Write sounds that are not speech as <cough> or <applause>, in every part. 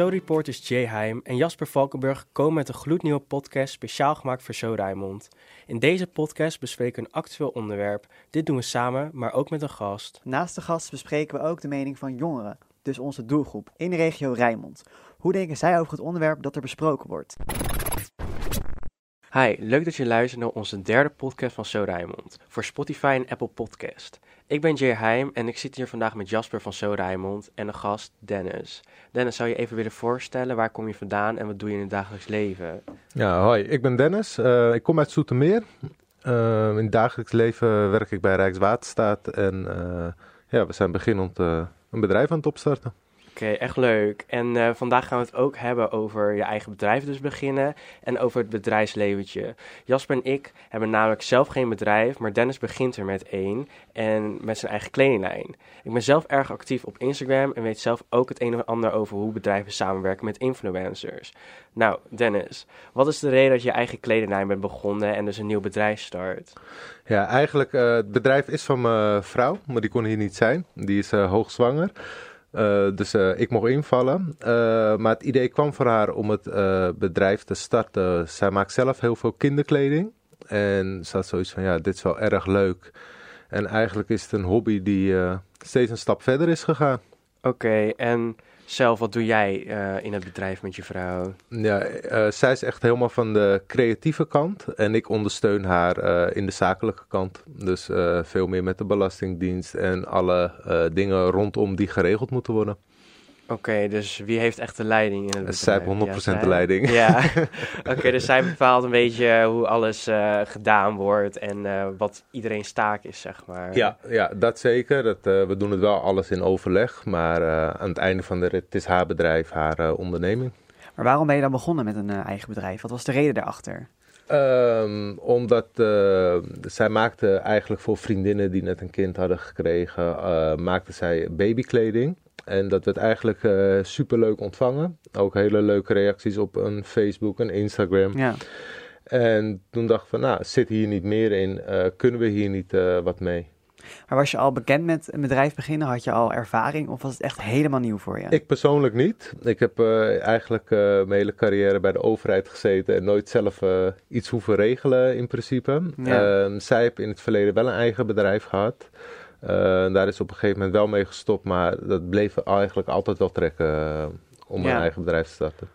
Zo-reporters Jay Heim en Jasper Valkenburg komen met een gloednieuwe podcast speciaal gemaakt voor Zo Rijnmond. In deze podcast bespreken we een actueel onderwerp. Dit doen we samen, maar ook met een gast. Naast de gast bespreken we ook de mening van jongeren, dus onze doelgroep, in de regio Rijnmond. Hoe denken zij over het onderwerp dat er besproken wordt? Hi, leuk dat je luistert naar onze derde podcast van Zo Rijnmond voor Spotify en Apple Podcast. Ik ben Jay Heim en ik zit hier vandaag met Jasper van Zo Rijnmond en een gast Dennis. Dennis, zou je even willen voorstellen, waar kom je vandaan en wat doe je in het dagelijks leven? Ja, hoi, ik ben Dennis. Uh, ik kom uit Zoetermeer. Uh, in het dagelijks leven werk ik bij Rijkswaterstaat en uh, ja, we zijn beginnend een bedrijf aan het opstarten. Oké, echt leuk. En uh, vandaag gaan we het ook hebben over je eigen bedrijf dus beginnen en over het bedrijfsleventje. Jasper en ik hebben namelijk zelf geen bedrijf, maar Dennis begint er met één en met zijn eigen kledinglijn. Ik ben zelf erg actief op Instagram en weet zelf ook het een of ander over hoe bedrijven samenwerken met influencers. Nou, Dennis, wat is de reden dat je eigen kledinglijn bent begonnen en dus een nieuw bedrijf start? Ja, eigenlijk uh, het bedrijf is van mijn vrouw, maar die kon hier niet zijn. Die is uh, hoogzwanger. Uh, dus uh, ik mocht invallen. Uh, maar het idee kwam voor haar om het bedrijf te starten. Zij maakt zelf heel veel kinderkleding. En ze had zoiets van, ja, dit is wel erg leuk. En eigenlijk is het een hobby die steeds een stap verder is gegaan. Oké, en zelf, wat doe jij uh, in het bedrijf met je vrouw? Ja, uh, zij is echt helemaal van de creatieve kant en ik ondersteun haar uh, in de zakelijke kant. Dus veel meer met de Belastingdienst en alle dingen rondom die geregeld moeten worden. Oké, dus wie heeft echt de leiding in het bedrijf? Zij heeft 100% ja, de leiding. Ja, <laughs> oké, okay, dus zij bepaalt een beetje hoe alles uh, gedaan wordt en uh, wat iedereen staak is, zeg maar. Ja, ja dat zeker. Dat, uh, we doen het wel alles in overleg, maar aan het einde van de rit, het is haar bedrijf, haar onderneming. Maar waarom ben je dan begonnen met een eigen bedrijf? Wat was de reden daarachter? Um, omdat uh, zij maakte eigenlijk voor vriendinnen die net een kind hadden gekregen, uh, maakte zij babykleding. En dat werd eigenlijk uh, eh, super leuk ontvangen. Ook hele leuke reacties op een Facebook en Instagram. Ja. En toen dacht ik van, nou, zit hier niet meer in? Uh, kunnen we hier niet uh, wat mee? Maar was je al bekend met een bedrijf beginnen? Had je al ervaring of was het echt helemaal nieuw voor je? Ik persoonlijk niet. Ik heb uh, eigenlijk uh, mijn hele carrière bij de overheid gezeten en nooit zelf uh, iets hoeven regelen in principe. Ja. Ehm, zij heeft in het verleden wel een eigen bedrijf gehad. Uh, daar is op een gegeven moment wel mee gestopt, maar dat bleef eigenlijk altijd wel trekken uh, om ja. een eigen bedrijf te starten.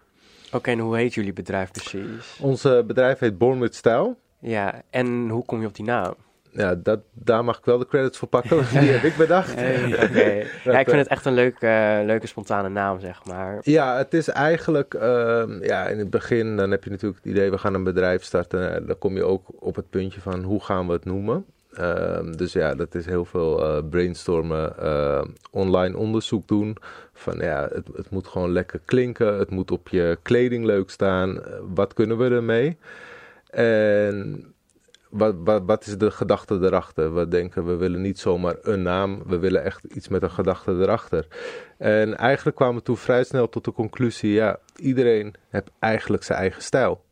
Oké, okay, en hoe heet jullie bedrijf precies? Ons bedrijf heet Born with Style. Ja, en hoe kom je op die naam? Ja, dat, daar mag ik wel de credits voor pakken, die heb ik bedacht. <laughs> Hey, okay. <laughs> ja, ik vind het echt een leuke, uh, leuke spontane naam, zeg maar. Ja, het is eigenlijk, uh, ja, in het begin dan heb je natuurlijk het idee, we gaan een bedrijf starten. Dan kom je ook op het puntje van, hoe gaan we het noemen? Uh, dus ja, dat is heel veel uh, brainstormen, uh, online onderzoek doen. Van ja, het, het, moet gewoon lekker klinken. Het moet op je kleding leuk staan. wat kunnen we ermee? En wat, wat, wat, is de gedachte erachter? We denken, we willen niet zomaar een naam. We willen echt iets met een gedachte erachter. En eigenlijk kwamen we toen vrij snel tot de conclusie: ja, iedereen heeft eigenlijk zijn eigen stijl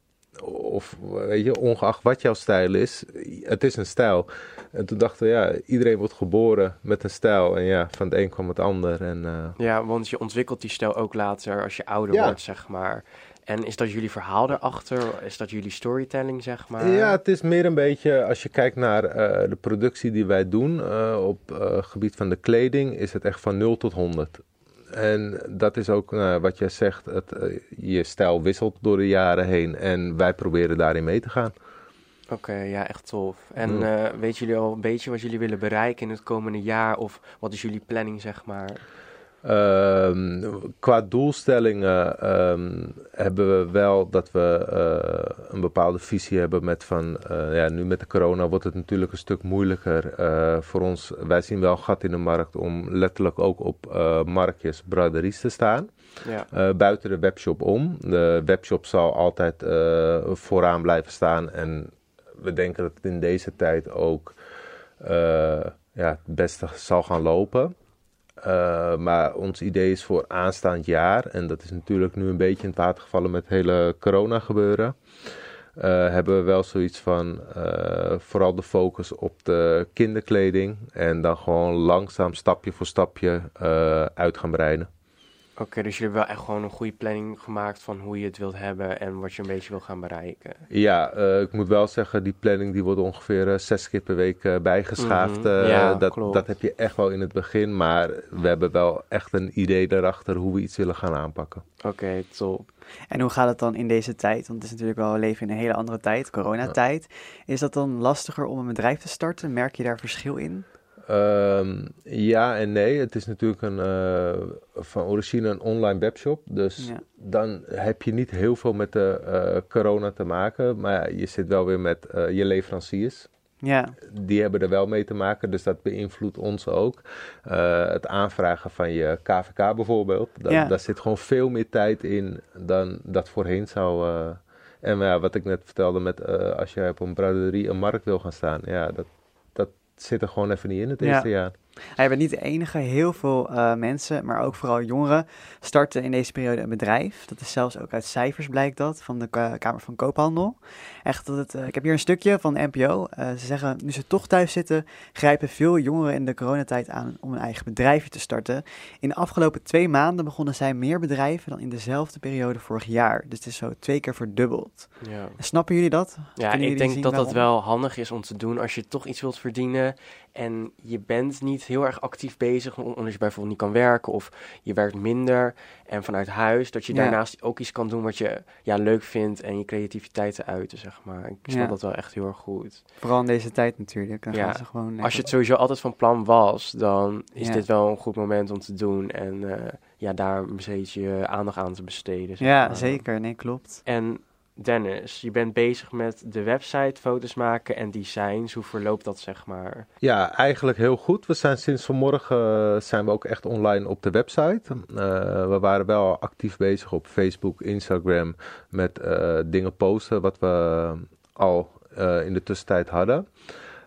of weet je, ongeacht wat jouw stijl is, het is een stijl. En toen dachten we, ja, iedereen wordt geboren met een stijl. En ja, van het een kwam het ander. En, uh... Ja, want je ontwikkelt die stijl ook later als je ouder ja. wordt, zeg maar. En is dat jullie verhaal erachter? Is dat jullie storytelling, zeg maar? Ja, het is meer een beetje, als je kijkt naar uh, de productie die wij doen uh, op gebied van de kleding, is het echt van 0 tot 100. En dat is ook uh, wat jij zegt, het, uh, je stijl wisselt door de jaren heen en wij proberen daarin mee te gaan. Oké, okay, ja, echt tof. En uh, weten jullie al een beetje wat jullie willen bereiken in het komende jaar of wat is jullie planning, zeg maar? Um, qua doelstellingen um, hebben we wel dat we uh, een bepaalde visie hebben met van, uh, ja, nu met de corona wordt het natuurlijk een stuk moeilijker uh, voor ons. Wij zien wel gat in de markt om letterlijk ook op marktjes, braderies te staan. Ja. buiten de webshop om. De webshop zal altijd vooraan blijven staan en we denken dat het in deze tijd ook ja, het beste zal gaan lopen. Uh, maar ons idee is voor aanstaand jaar, en dat is natuurlijk nu een beetje in het water gevallen met het hele corona gebeuren. Uh, hebben we wel zoiets van uh, vooral de focus op de kinderkleding en dan gewoon langzaam stapje voor stapje uit gaan breiden. Oké, dus jullie hebben wel echt gewoon een goede planning gemaakt van hoe je het wilt hebben en wat je een beetje wil gaan bereiken. Ja, eh, ik moet wel zeggen, die planning die wordt ongeveer eh, zes keer per week eh, bijgeschaafd. Mhm, Eh, ja, dat, klopt. dat heb je echt wel in het begin, maar we hebben wel echt een idee daarachter hoe we iets willen gaan aanpakken. Oké, top. En hoe gaat het dan in deze tijd? Want het is natuurlijk wel, we leven in een hele andere tijd, coronatijd. Is dat dan lastiger om een bedrijf te starten? Merk je daar verschil in? Ehm, ja en nee. Het is natuurlijk een, eh, van origine een online webshop. Dus Ja. dan heb je niet heel veel met de eh, corona te maken. Maar ja, je zit wel weer met eh, je leveranciers. Ja, Die hebben er wel mee te maken, dus dat beïnvloedt ons ook. Het aanvragen van je KVK bijvoorbeeld. Ja. Daar zit gewoon veel meer tijd in dan dat voorheen zou... eh, en ja, wat ik net vertelde met als je op een braderie een markt wil gaan staan. Ja, dat zit er gewoon even niet in het Ja. eerste jaar. Je bent niet de enige. Heel veel eh, mensen, maar ook vooral jongeren, starten in deze periode een bedrijf. Dat is zelfs ook uit cijfers blijkt dat, van de Ka- Kamer van Koophandel. Echt dat het, eh, ik heb hier een stukje van de NPO. Eh, ze zeggen, nu ze toch thuis zitten, grijpen veel jongeren in de coronatijd aan om een eigen bedrijfje te starten. In de afgelopen twee maanden begonnen zij meer bedrijven dan in dezelfde periode vorig jaar. Dus het is zo twee keer verdubbeld. Ja. Snappen jullie dat? Ja, ik denk dat dat wel handig is om te doen als je toch iets wilt verdienen en je bent niet heel erg actief bezig, om- omdat je bijvoorbeeld niet kan werken of je werkt minder en vanuit huis, dat je Ja. daarnaast ook iets kan doen wat je ja, leuk vindt en je creativiteit te uiten, zeg maar. Ik snap Ja. dat wel echt heel erg goed. Vooral in deze tijd natuurlijk. Dan Ja, gaan ze gewoon Als je het sowieso altijd van plan was, dan is dit wel een goed moment om te doen en eh, ja, daar een beetje je aandacht aan te besteden. zeg Ja, zeker. Nee, klopt. En Dennis, je bent bezig met de website, foto's maken en designs. Hoe verloopt dat, zeg maar? Ja, eigenlijk heel goed. We zijn sinds vanmorgen eh, zijn we ook echt online op de website. Eh, we waren wel actief bezig op Facebook, Instagram met eh, dingen posten wat we al in de tussentijd hadden.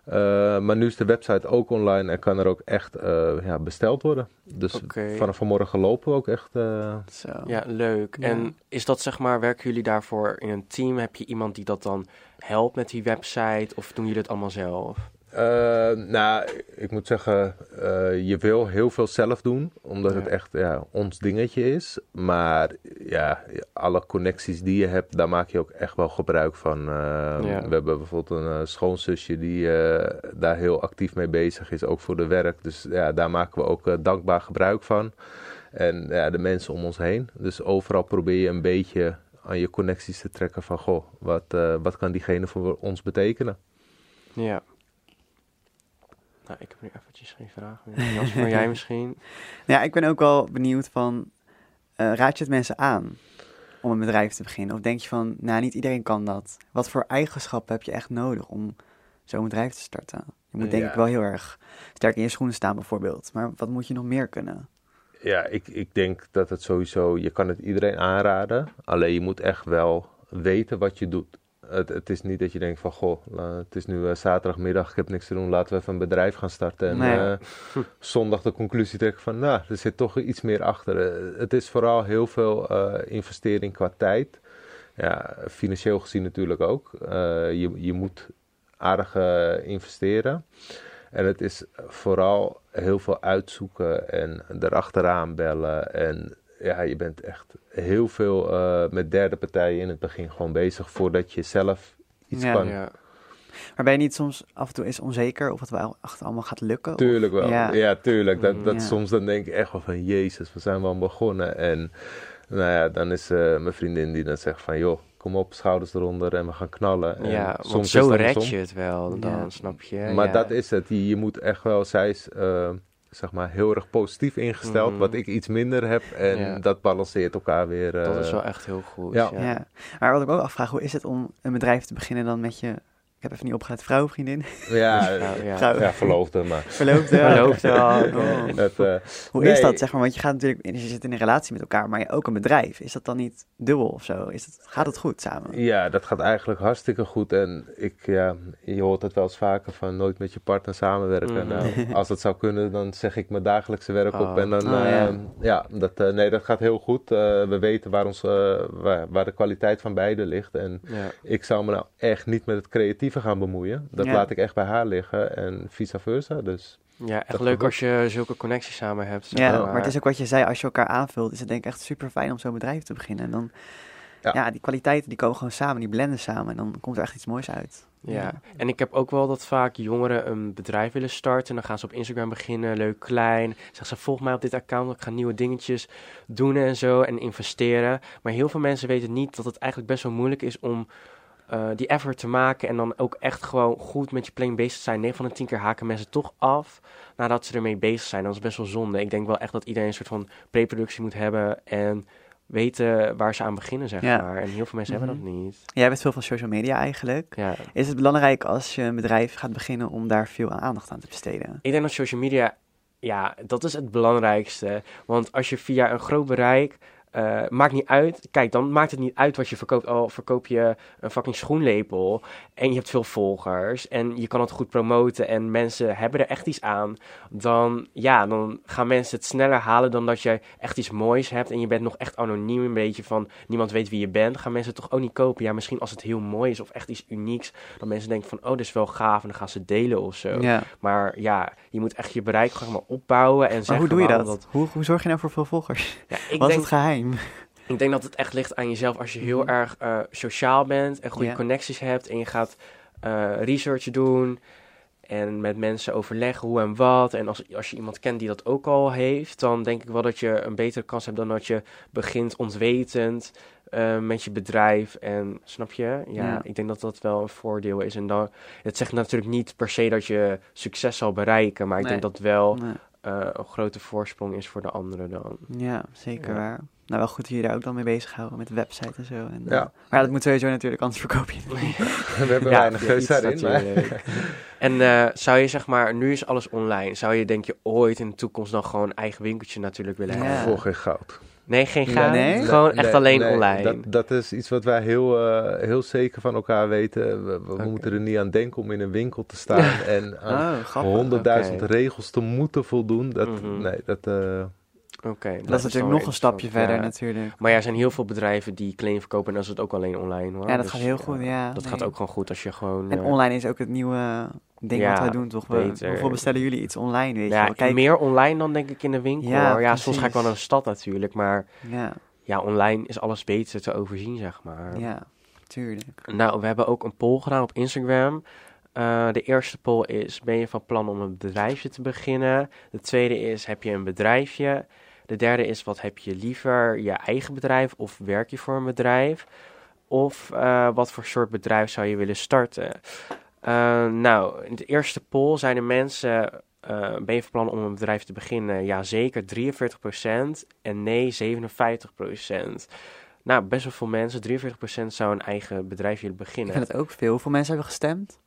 Eh, maar nu is de website ook online en kan er ook echt eh, ja, besteld worden. Dus vanaf vanmorgen lopen we ook echt. eh, Zo. Ja, leuk. Ja. En is dat, zeg maar, werken jullie daarvoor in een team? Heb je iemand die dat dan helpt met die website? Of doen jullie het allemaal zelf? Eh, nou, ik moet zeggen, eh, je wil heel veel zelf doen, omdat Ja. het echt ja, ons dingetje is. Maar ja, alle connecties die je hebt, daar maak je ook echt wel gebruik van. Eh, Ja. We hebben bijvoorbeeld een eh, schoonzusje die daar heel actief mee bezig is, ook voor de werk. Dus ja, daar maken we ook dankbaar gebruik van. En ja, de mensen om ons heen. Dus overal probeer je een beetje aan je connecties te trekken van, goh, wat, wat kan diegene voor ons betekenen? Ja. Nou, ik heb nu eventjes geen vraag meer. Jasper, jij <laughs> misschien? Nou Ja, ik ben ook wel benieuwd van, eh, raad je het mensen aan om een bedrijf te beginnen? Of denk je van, nou, niet iedereen kan dat. Wat voor eigenschappen heb je echt nodig om zo'n bedrijf te starten? Je moet denk Ja. ik wel heel erg sterk in je schoenen staan bijvoorbeeld. Maar wat moet je nog meer kunnen? Ja, ik, ik denk dat het sowieso, je kan het iedereen aanraden. Alleen je moet echt wel weten wat je doet. Het, het is niet dat je denkt van, goh, het is nu eh, zaterdagmiddag, ik heb niks te doen, laten we even een bedrijf gaan starten. En Nee. eh, <laughs> zondag de conclusie trekken van, nou, er zit toch iets meer achter. Eh, het is vooral heel veel investering qua tijd. Ja, financieel gezien natuurlijk ook. Je, je moet aardig investeren. En het is vooral heel veel uitzoeken en erachteraan bellen. En ja, je bent echt heel veel eh, met derde partijen in het begin gewoon bezig voordat je zelf iets Ja. kan. Ja. Maar ben je niet soms af en toe eens onzeker of het wel echt allemaal gaat lukken? Of- Tuurlijk wel. Ja. Ja, tuurlijk. Dat, dat Ja. Soms dan denk ik echt wel van, jezus, we zijn wel begonnen. En nou ja, dan is eh, mijn vriendin die dan zegt van, joh, kom op, schouders eronder en we gaan knallen. En ja, want soms zo is het red je het wel, dan Ja. snap je. Maar ja. dat is het. Je, je moet echt wel, zij is eh, zeg maar heel erg positief ingesteld, Mhm. wat ik iets minder heb. En Ja. dat balanceert elkaar weer. eh, Dat is wel echt heel goed. ja. Ja. Ja. Maar wat ik ook afvraag, hoe is het om een bedrijf te beginnen dan met je, heb even niet opgelet, vrouw, vriendin, <laughs> Ja, Ja, ja. Vrouw. ja, verloofde, maar. verloofde? Verloofde. Oh. <laughs> Het, eh, Hoe Nee. is dat, zeg maar? Want je gaat natuurlijk, je zit in een relatie met elkaar, maar je ook een bedrijf. Is dat dan niet dubbel of zo? Is het, gaat het goed samen? ja, dat gaat eigenlijk hartstikke goed. En ik, ja, je hoort het wel eens vaker van nooit met je partner samenwerken. Mhm. Nou, <laughs> als dat zou kunnen, dan zeg ik mijn dagelijkse werk op. Oh. En dan, Oh, ja. eh, ja, dat, eh, nee, dat gaat heel goed. Eh, we weten waar, ons, eh, waar, waar de kwaliteit van beide ligt. En Ja. ik zou me nou echt niet met het gaan bemoeien. Dat Ja. laat ik echt bij haar liggen en vice versa. Dus Ja, echt leuk gebeurt. als je zulke connecties samen hebt. zeg Ja, maar het is ook wat je zei, als je elkaar aanvult, is het denk ik echt super fijn om zo'n bedrijf te beginnen. En dan, Ja. ja. die kwaliteiten die komen gewoon samen, die blenden samen en dan komt er echt iets moois uit. Ja, en ik heb ook wel dat vaak jongeren een bedrijf willen starten. Dan gaan ze op Instagram beginnen, leuk klein. Zeggen ze, volg mij op dit account, ik ga nieuwe dingetjes doen en zo en investeren. Maar heel veel mensen weten niet dat het eigenlijk best wel moeilijk is om eh, die effort te maken. En dan ook echt gewoon goed met je planning bezig te zijn. 9 van de 10 keer haken mensen toch af nadat ze ermee bezig zijn. Dat is best wel zonde. Ik denk wel echt dat iedereen een soort van pre-productie moet hebben en weten waar ze aan beginnen, zeg Ja. maar. En heel veel mensen hebben dat niet. Jij bent veel van social media eigenlijk. Ja. Is het belangrijk als je een bedrijf gaat beginnen om daar veel aandacht aan te besteden? Ik denk dat social media, ja, dat is het belangrijkste. Want als je via een groot bereik, eh, maakt niet uit. Kijk, dan maakt het niet uit wat je verkoopt. Al verkoop je een fucking schoenlepel en je hebt veel volgers en je kan het goed promoten en mensen hebben er echt iets aan. Dan, ja, dan gaan mensen het sneller halen dan dat je echt iets moois hebt en je bent nog echt anoniem een beetje van niemand weet wie je bent. Gaan mensen het toch ook niet kopen? Ja, misschien als het heel mooi is of echt iets unieks, dan mensen denken van, oh, dit is wel gaaf en dan gaan ze delen of zo. Ja. Maar ja, je moet echt je bereik gewoon maar opbouwen en Maar hoe doe je dat? Hoe, hoe zorg je nou voor veel volgers? Ja, ik, Wat is denk, het geheim? <laughs> ik denk dat het echt ligt aan jezelf. Als je heel Mhm. erg eh, sociaal bent en goede Ja. connecties hebt en je gaat eh research doen en met mensen overleggen hoe en wat. En als, als je iemand kent die dat ook al heeft, dan denk ik wel dat je een betere kans hebt dan dat je begint ontwetend eh, met je bedrijf. En snap je? Ja, Ja. ik denk dat dat wel een voordeel is. En dan, het zegt natuurlijk niet per se dat je succes zal bereiken, maar ik Nee. denk dat wel Nee. een grote voorsprong is voor de anderen dan. Ja, zeker Ja. waar. Nou, wel goed dat jullie daar ook dan mee bezighouden met de website en zo. En, Ja. eh, maar ja, dat moet sowieso natuurlijk, anders verkoop je het niet. <laughs> We hebben weinig ja, keus daarin. Maar... En eh, zou je zeg maar, nu is alles online. Zou je denk je ooit in de toekomst dan gewoon een eigen winkeltje natuurlijk willen Ja. hebben? Voor geen goud. Nee, geen gaan. Nee? Gewoon echt alleen nee, online. Dat, dat is iets wat wij heel, eh, heel zeker van elkaar weten. We, we moeten er niet aan denken om in een winkel te staan <laughs> en aan Oh, honderdduizend oké. regels te moeten voldoen. Dat, Mhm. Nee, dat... eh, Oké, Dat is natuurlijk nog een stapje verder ja. natuurlijk. Maar ja, er zijn heel veel bedrijven die kleding verkopen en dan is het ook alleen online hoor. Ja, dat Dus, gaat heel goed, ja. Dat nee. gaat ook gewoon goed als je gewoon... En eh, online is ook het nieuwe ding Ja, wat wij doen, toch? We, hoeveel bestellen jullie iets online, weet je ja? Kijk, meer online dan denk ik in de winkel. Ja, hoor. ja soms ga ik wel naar de stad natuurlijk, maar ja, ja, online is alles beter te overzien, zeg maar. ja, tuurlijk. Nou, we hebben ook een poll gedaan op Instagram. Eh, de eerste poll is: ben je van plan om een bedrijfje te beginnen? De tweede is: heb je een bedrijfje? De derde is: wat heb je liever? Je eigen bedrijf of werk je voor een bedrijf? Of eh, wat voor soort bedrijf zou je willen starten? Eh, nou, in de eerste poll zijn de mensen: eh, ben je van plan om een bedrijf te beginnen? Ja, zeker 43% en nee 57%. Nou, best wel veel mensen, 43% zou een eigen bedrijf willen Ik beginnen. vind het ook veel. Hoeveel mensen hebben gestemd?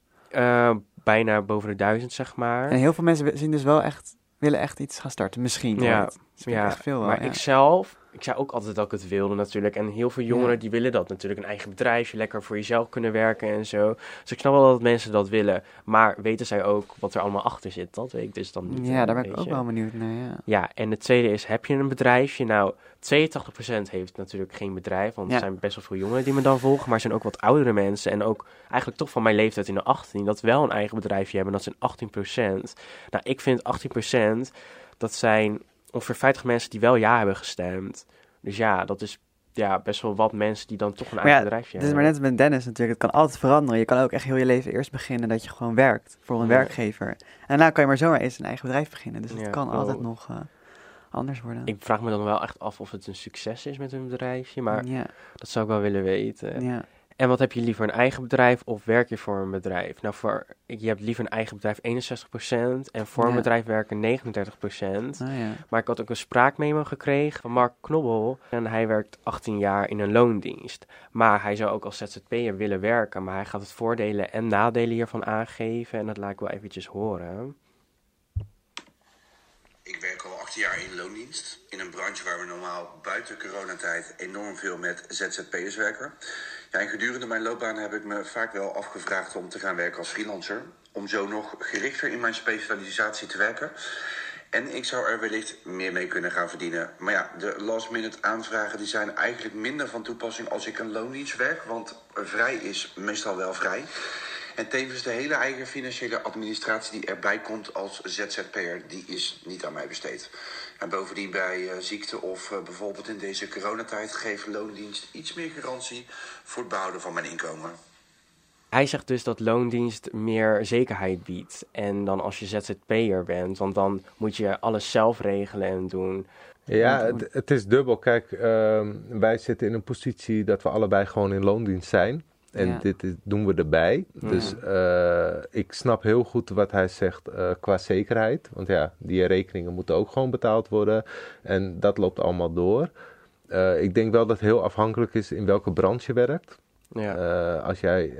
Bijna boven de duizend, zeg maar. En heel veel mensen zien dus wel echt, willen echt iets gaan starten. Misschien Ja, ja, echt veel wel, maar ja. ik zelf, ik zei ook altijd dat ik het wilde natuurlijk. En heel veel jongeren Ja. die willen dat natuurlijk. Een eigen bedrijfje, lekker voor jezelf kunnen werken en zo. Dus ik snap wel dat mensen dat willen. Maar weten zij ook wat er allemaal achter zit? Dat weet ik dus dan niet. Ja, daar ben ik ook wel benieuwd naar, ja. Ja, en de tweede is, heb je een bedrijfje? Nou, 82% heeft natuurlijk geen bedrijf, want Ja. er zijn best wel veel jongeren die me dan volgen, maar er zijn ook wat oudere mensen en ook eigenlijk toch van mijn leeftijd in de 18 dat wel een eigen bedrijfje hebben, dat zijn 18%. Nou, ik vind 18%, dat zijn ongeveer 50 mensen die wel ja hebben gestemd. Dus ja, dat is ja, best wel wat mensen die dan toch een eigen ja, bedrijfje Het is maar hebben. net met Dennis natuurlijk. Het kan altijd veranderen. Je kan ook echt heel je leven eerst beginnen dat je gewoon werkt voor een Ja. werkgever. En daarna kan je maar zomaar eens een eigen bedrijf beginnen. Dus het Ja, kan altijd nog eh, anders worden. Ik vraag me dan wel echt af of het een succes is met hun bedrijfje, maar ja, dat zou ik wel willen weten. ja. En wat heb je liever, een eigen bedrijf of werk je voor een bedrijf? Nou, voor, je hebt liever een eigen bedrijf 61% en voor een Ja. bedrijf werken 39%. Ah, ja. Maar ik had ook een spraakmemo gekregen van Mark Knobbel. En hij werkt 18 jaar in een loondienst. Maar hij zou ook als ZZP'er willen werken. Maar hij gaat het voordelen en nadelen hiervan aangeven. En dat laat ik wel eventjes horen. Ik werk al acht jaar in loondienst. In een branche waar we normaal buiten coronatijd enorm veel met ZZP'ers werken. Ja, en gedurende mijn loopbaan heb ik me vaak wel afgevraagd om te gaan werken als freelancer. Om zo nog gerichter in mijn specialisatie te werken. En ik zou er wellicht meer mee kunnen gaan verdienen. Maar ja, de last minute aanvragen die zijn eigenlijk minder van toepassing als ik een loondienst werk. Want vrij is meestal wel vrij. En tevens de hele eigen financiële administratie die erbij komt als ZZP'er, die is niet aan mij besteed. En bovendien bij uh, ziekte of uh, bijvoorbeeld in deze coronatijd geeft loondienst iets meer garantie voor het behouden van mijn inkomen. Hij zegt dus dat loondienst meer zekerheid biedt. En dan als je ZZP'er bent, want dan moet je alles zelf regelen en doen. Ja, het, het is dubbel. Kijk, uh, wij zitten in een positie dat we allebei gewoon in loondienst zijn. En Ja. dit is- doen we erbij. Dus uh, ik snap heel goed wat hij zegt uh, qua zekerheid. Want ja, die rekeningen moeten ook gewoon betaald worden. En dat loopt allemaal door. Uh, ik denk wel dat het heel afhankelijk is in welke branche je werkt. Ja. Als jij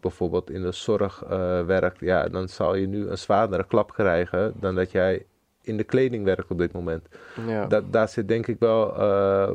bijvoorbeeld in de zorg werkt, ja, dan zal je nu een zwaardere klap krijgen dan dat jij in de kleding werkt op dit moment. ja. Da daar zit denk ik wel uh,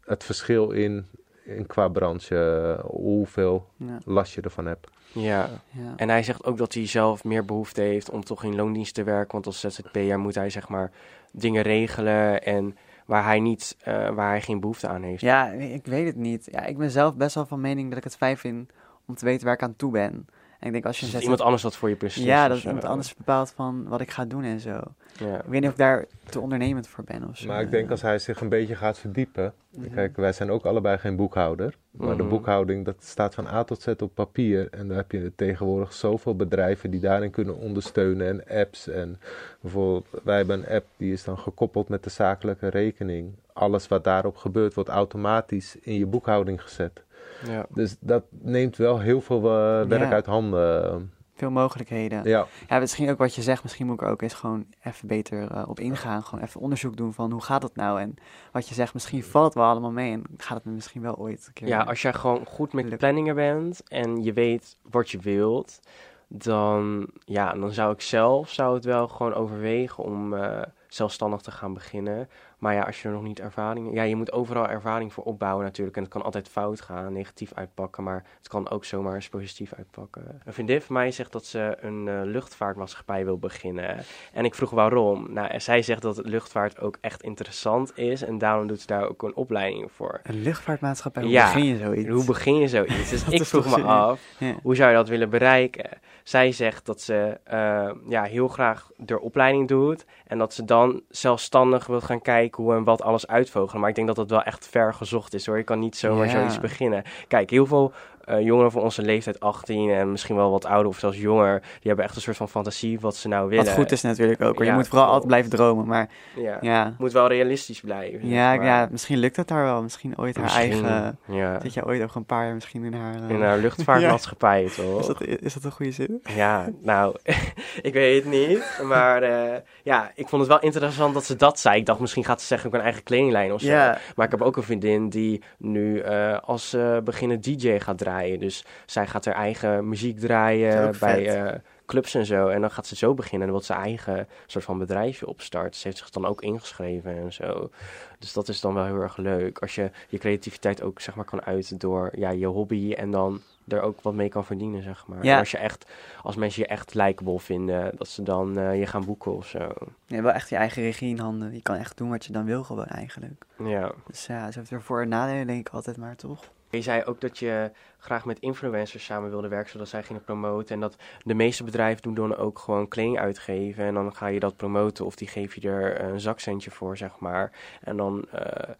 het verschil in, in qua branche, hoeveel Ja. last je ervan hebt. ja. Ja. En hij zegt ook dat hij zelf meer behoefte heeft om toch in loondienst te werken. Want als ZZP'er moet hij zeg maar dingen regelen en waar hij, niet, uh, waar hij geen behoefte aan heeft. Ja, ik weet het niet. Ja, ik ben zelf best wel van mening dat ik het fijn vind om te weten waar ik aan toe ben. En ik denk als je Dus iemand anders dat voor je beslist. Ja, dat iemand anders bepaalt van wat ik ga doen en zo. Ja. Ik weet niet of ik daar te ondernemend voor ben of zo. Maar ik denk als hij zich een beetje gaat verdiepen. Mhm. Kijk, wij zijn ook allebei geen boekhouder. Maar de Mhm. boekhouding, dat staat van A tot Z op papier. En dan heb je tegenwoordig zoveel bedrijven die daarin kunnen ondersteunen. En apps. En bijvoorbeeld, wij hebben een app die is dan gekoppeld met de zakelijke rekening. Alles wat daarop gebeurt, wordt automatisch in je boekhouding gezet. Ja. Dus dat neemt wel heel veel eh, werk Ja. uit handen. Veel mogelijkheden. Ja, Ja, misschien ook wat je zegt, misschien moet ik er ook eens gewoon even beter eh, op ingaan. Gewoon even onderzoek doen van hoe gaat het nou? En wat je zegt, misschien valt het wel allemaal mee en gaat het me misschien wel ooit een keer. ja, als jij gewoon goed met Lukt. planningen bent en je weet wat je wilt, dan, ja, dan zou ik zelf zou het wel gewoon overwegen om eh, zelfstandig te gaan beginnen. Maar ja, als je er nog niet ervaring... Ja, je moet overal ervaring voor opbouwen natuurlijk. En het kan altijd fout gaan, negatief uitpakken. Maar het kan ook zomaar eens positief uitpakken. Een vriendin van mij zegt dat ze een eh, luchtvaartmaatschappij wil beginnen. En ik vroeg waarom. Nou, zij zegt dat luchtvaart ook echt interessant is. En daarom doet ze daar ook een opleiding voor. Een luchtvaartmaatschappij, hoe Ja. begin je zoiets? Hoe begin je zoiets? <laughs> Dus ik vroeg me af, Ja. hoe zou je dat willen bereiken? Zij zegt dat ze eh, ja, heel graag de opleiding doet en dat ze dan zelfstandig wil gaan kijken hoe en wat alles uitvogelen. Maar ik denk dat dat wel echt ver gezocht is hoor. Je kan niet zomaar Ja. zoiets beginnen. Kijk, heel veel eh, jongeren van onze leeftijd, 18 en misschien wel wat ouder of zelfs jonger, die hebben echt een soort van fantasie wat ze nou willen. Wat goed is natuurlijk ook. hoor. Je moet vooral altijd blijven dromen. Maar Ja. ja, Moet wel realistisch blijven. ja, maar. ja, misschien lukt het daar wel. Misschien ooit haar Misschien, eigen... Ja. Zit je ooit ook een paar jaar misschien in haar... eh, In haar luchtvaartmaatschappij, <laughs> toch? is, dat, is dat een goede zin? Ja, nou, <laughs> ik weet het niet. Maar eh, ja, ik vond het wel interessant dat ze dat zei. Ik dacht, misschien gaat ze zeggen ook een eigen kledinglijn of zo. Maar ik heb ook een vriendin die nu als eh beginnen DJ gaat draaien. Dus zij gaat haar eigen muziek draaien bij eh, clubs en zo. En dan gaat ze zo beginnen en wil ze eigen soort van bedrijfje opstarten. Ze heeft zich dan ook ingeschreven en zo. Dus dat is dan wel heel erg leuk. Als je je creativiteit ook zeg maar kan uiten door ja, je hobby en dan er ook wat mee kan verdienen, zeg maar. Ja. Als, je echt, als mensen je echt likable vinden, dat ze dan eh, je gaan boeken of zo. je hebt wel echt je eigen regie in handen. Je kan echt doen wat je dan wil gewoon eigenlijk. Ja. Dus ja, ze heeft er voor en nadelen denk ik altijd maar, toch? Je zei ook dat je graag met influencers samen wilde werken, zodat zij gingen promoten. En dat de meeste bedrijven doen dan ook gewoon kleding uitgeven. En dan ga je dat promoten of die geef je er een zakcentje voor, zeg maar. En dan eh,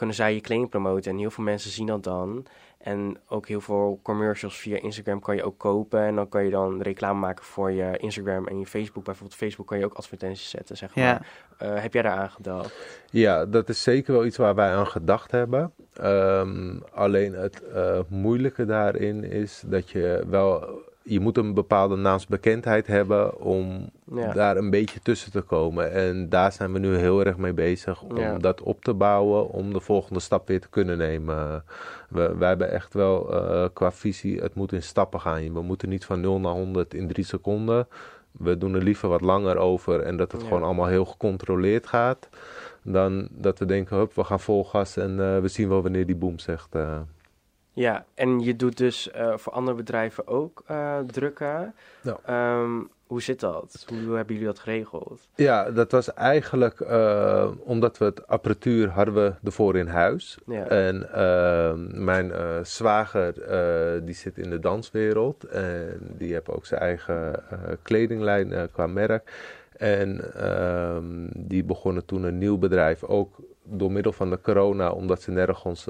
kunnen zij je kleding promoten. En heel veel mensen zien dat dan. En ook heel veel commercials via Instagram kan je ook kopen. En dan kan je dan reclame maken voor je Instagram en je Facebook. Bijvoorbeeld Facebook kan je ook advertenties zetten, zeg maar. Ja, Eh, heb jij daar aan gedacht? Ja, dat is zeker wel iets waar wij aan gedacht hebben. Ehm, alleen het eh, moeilijke daarin is dat je wel... Je moet een bepaalde naamsbekendheid hebben om Ja. daar een beetje tussen te komen. En daar zijn we nu heel erg mee bezig om Ja. dat op te bouwen, om de volgende stap weer te kunnen nemen. We, wij hebben echt wel eh, qua visie, het moet in stappen gaan. We moeten niet van 0 naar 100 in drie seconden. We doen er liever wat langer over en dat het Ja. gewoon allemaal heel gecontroleerd gaat. Dan dat we denken, hup, we gaan vol gas en eh, we zien wel wanneer die boom zegt. eh. Ja, en je doet dus eh, voor andere bedrijven ook eh, drukken. Ja. Ehm, hoe zit dat? Hoe hebben jullie dat geregeld? Ja, dat was eigenlijk uh, omdat we het apparatuur hadden we ervoor in huis. Ja. En uh, mijn zwager die zit in de danswereld en die heeft ook zijn eigen kledinglijn qua merk. En ehm, die begonnen toen een nieuw bedrijf, ook door middel van de corona, omdat ze nergens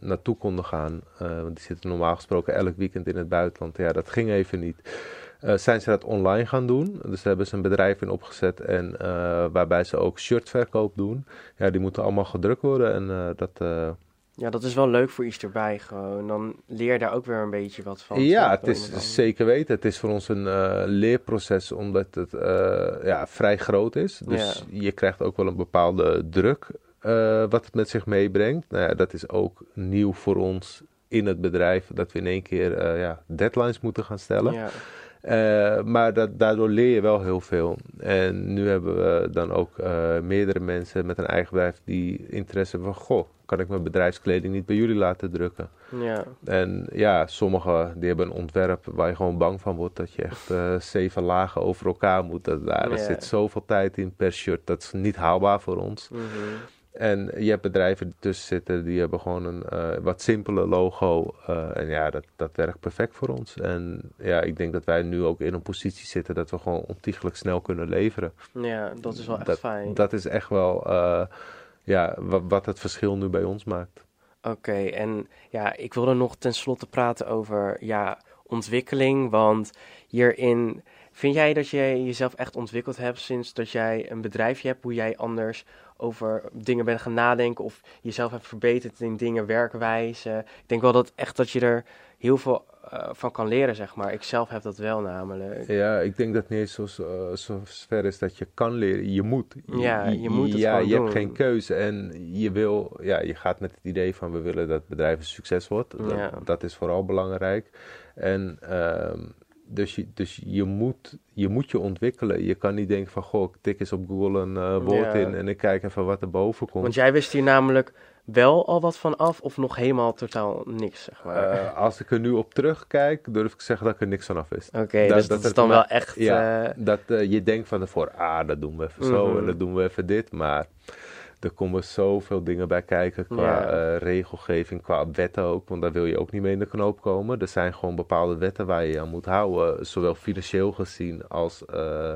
naartoe konden gaan. want die zitten normaal gesproken elk weekend in het buitenland. Ja, dat ging even niet. Uh, zijn ze dat online gaan doen. Dus daar hebben ze een bedrijf in opgezet en uh, waarbij ze ook shirtverkoop doen. Ja, die moeten allemaal gedrukt worden en uh, dat... ja, dat is wel leuk voor iets erbij gewoon. Dan leer je daar ook weer een beetje wat van. Ja, het is zeker weten. Het is voor ons een leerproces omdat het ja, vrij groot is. Dus ja. je krijgt ook wel een bepaalde druk wat het met zich meebrengt. Nou ja, dat is ook nieuw voor ons in het bedrijf. Dat we in één keer ja, deadlines moeten gaan stellen. Ja. Uh, maar dat, daardoor leer je wel heel veel. En nu hebben we dan ook uh, meerdere mensen met een eigen bedrijf die interesse hebben van... Goh, kan ik mijn bedrijfskleding niet bij jullie laten drukken? Ja. En ja, sommigen die hebben een ontwerp waar je gewoon bang van wordt... dat je echt uh, zeven lagen over elkaar moet. Dat, daar ja. zit zoveel tijd in per shirt. Dat is niet haalbaar voor ons. Mm -hmm. En je hebt bedrijven die tussen zitten, die hebben gewoon een uh, wat simpele logo. Uh, en ja, dat, dat werkt perfect voor ons. En ja, ik denk dat wij nu ook in een positie zitten dat we gewoon ontiegelijk snel kunnen leveren. Ja, dat is wel echt dat, fijn. Dat is echt wel uh, ja, wat, wat het verschil nu bij ons maakt. Oké, okay, en ja, ik wilde nog tenslotte praten over ja, ontwikkeling. Want hierin vind jij dat je jezelf echt ontwikkeld hebt sinds dat jij een bedrijfje hebt, hoe jij anders over dingen bent gaan nadenken of jezelf hebt verbeterd in dingen, werkwijze. Ik denk wel dat echt dat je er heel veel uh, van kan leren, zeg maar. Ik zelf heb dat wel namelijk. Ja, ik denk dat het niet eens zo, zo ver is dat je kan leren. Je moet. Ja, je, moet het Ja, je doen. hebt geen keuze en je wil, ja, je gaat met het idee van we willen dat het bedrijf een succes wordt. Dat, Ja. dat is vooral belangrijk. En ehm dus, je, dus je, moet, je moet je ontwikkelen. Je kan niet denken van, goh, ik tik eens op Google een uh, woord Ja. in en ik kijk even wat er boven komt. Want jij wist hier namelijk wel al wat van af of nog helemaal totaal niks, zeg maar. Uh, als ik er nu op terugkijk, durf ik te zeggen dat ik er niks van af wist. Oké, okay, dus dat, dat, is dan wel echt... Ja, uh, dat je denkt van tevoren, ah, dat doen we even zo Mhm. en dat doen we even dit, maar... Er komen zoveel dingen bij kijken qua Ja. uh, regelgeving, qua wetten ook. Want daar wil je ook niet mee in de knoop komen. Er zijn gewoon bepaalde wetten waar je je aan moet houden. Zowel financieel gezien als uh, uh,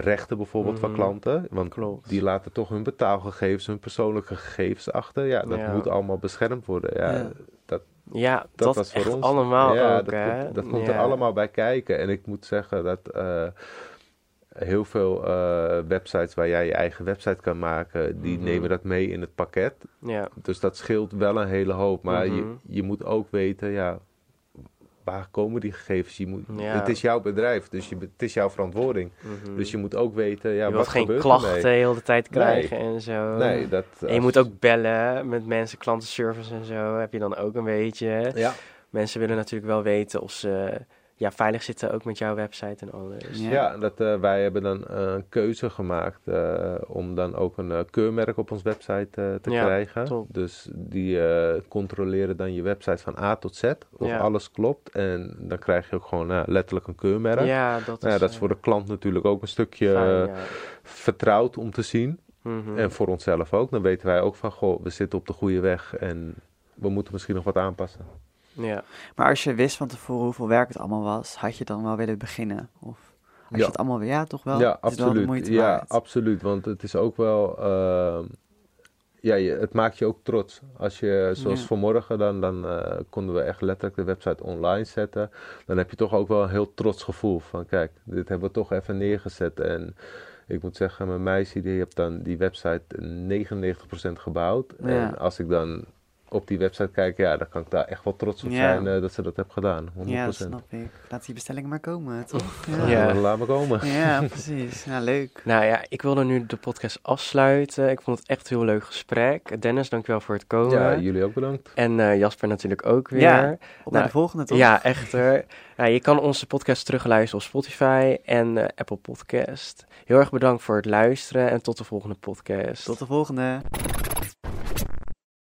rechten bijvoorbeeld van Mhm. klanten. Want Klopt. die laten toch hun betaalgegevens, hun persoonlijke gegevens achter. Ja, dat Ja. moet allemaal beschermd worden. Ja, Ja. Dat, Ja, dat, dat, was voor ons. allemaal ja, ook, dat, komt, dat komt er allemaal bij kijken. En ik moet zeggen dat heel veel uh, websites waar jij je eigen website kan maken, die Mhm. nemen dat mee in het pakket. Ja, Dus dat scheelt wel een hele hoop. Maar Mhm. je, je moet ook weten, ja, waar komen die gegevens? Je moet, Ja. Het is jouw bedrijf, dus je, het is jouw verantwoording. mhm. Dus je moet ook weten, ja, je wat geen gebeurt klachten ermee? de hele tijd krijgen en zo. Nee, dat... En je als- moet ook bellen met mensen, klantenservice en zo. Heb je dan ook een beetje. Ja, Mensen willen natuurlijk wel weten of ze ja, veilig zitten, ook met jouw website en alles. Ja. Ja, dat, eh, wij hebben dan eh, een keuze gemaakt eh, om dan ook een keurmerk op ons website te Ja, krijgen. top. Dus die eh, controleren dan je website van A tot Z, of Ja. alles klopt. En dan krijg je ook gewoon letterlijk een keurmerk. Ja, dat is, Nou ja, dat is voor de klant natuurlijk ook een stukje fijn, ja. vertrouwd om te zien. Mhm. En voor onszelf ook. Dan weten wij ook van, goh, we zitten op de goede weg en we moeten misschien nog wat aanpassen. Ja. Maar als je wist van tevoren hoeveel werk het allemaal was, had je dan wel willen beginnen? Of als Ja. je het allemaal weer, ja, toch wel? Ja, wel absoluut. Ja, waard? absoluut. Want het is ook wel. ehm, ja, je, het maakt je ook trots. Als je, zoals Ja. vanmorgen, dan, dan eh, konden we echt letterlijk de website online zetten. Dan heb je toch ook wel een heel trots gevoel van: kijk, dit hebben we toch even neergezet. En ik moet zeggen, mijn meisje die heeft dan die website 99% gebouwd. Ja. En als ik dan op die website kijk, ja, dan kan ik daar echt wel trots op zijn eh, dat ze dat heeft gedaan. 100%. Ja, dat snap ik. Laat die bestellingen maar komen, <laughs> toch? Ja. Laat me komen. Ja, precies. Ja, leuk. <laughs> Nou ja, ik wilde nu de podcast afsluiten. Ik vond het echt een heel leuk gesprek. Dennis, dankjewel voor het komen. Ja, jullie ook bedankt. En eh, Jasper natuurlijk ook weer. Ja, Op naar Nou, de volgende, toch? Ja, echt hoor. <laughs> Nou, je kan onze podcast terugluisteren op Spotify en eh, Apple Podcast. Heel erg bedankt voor het luisteren en tot de volgende podcast. Tot de volgende.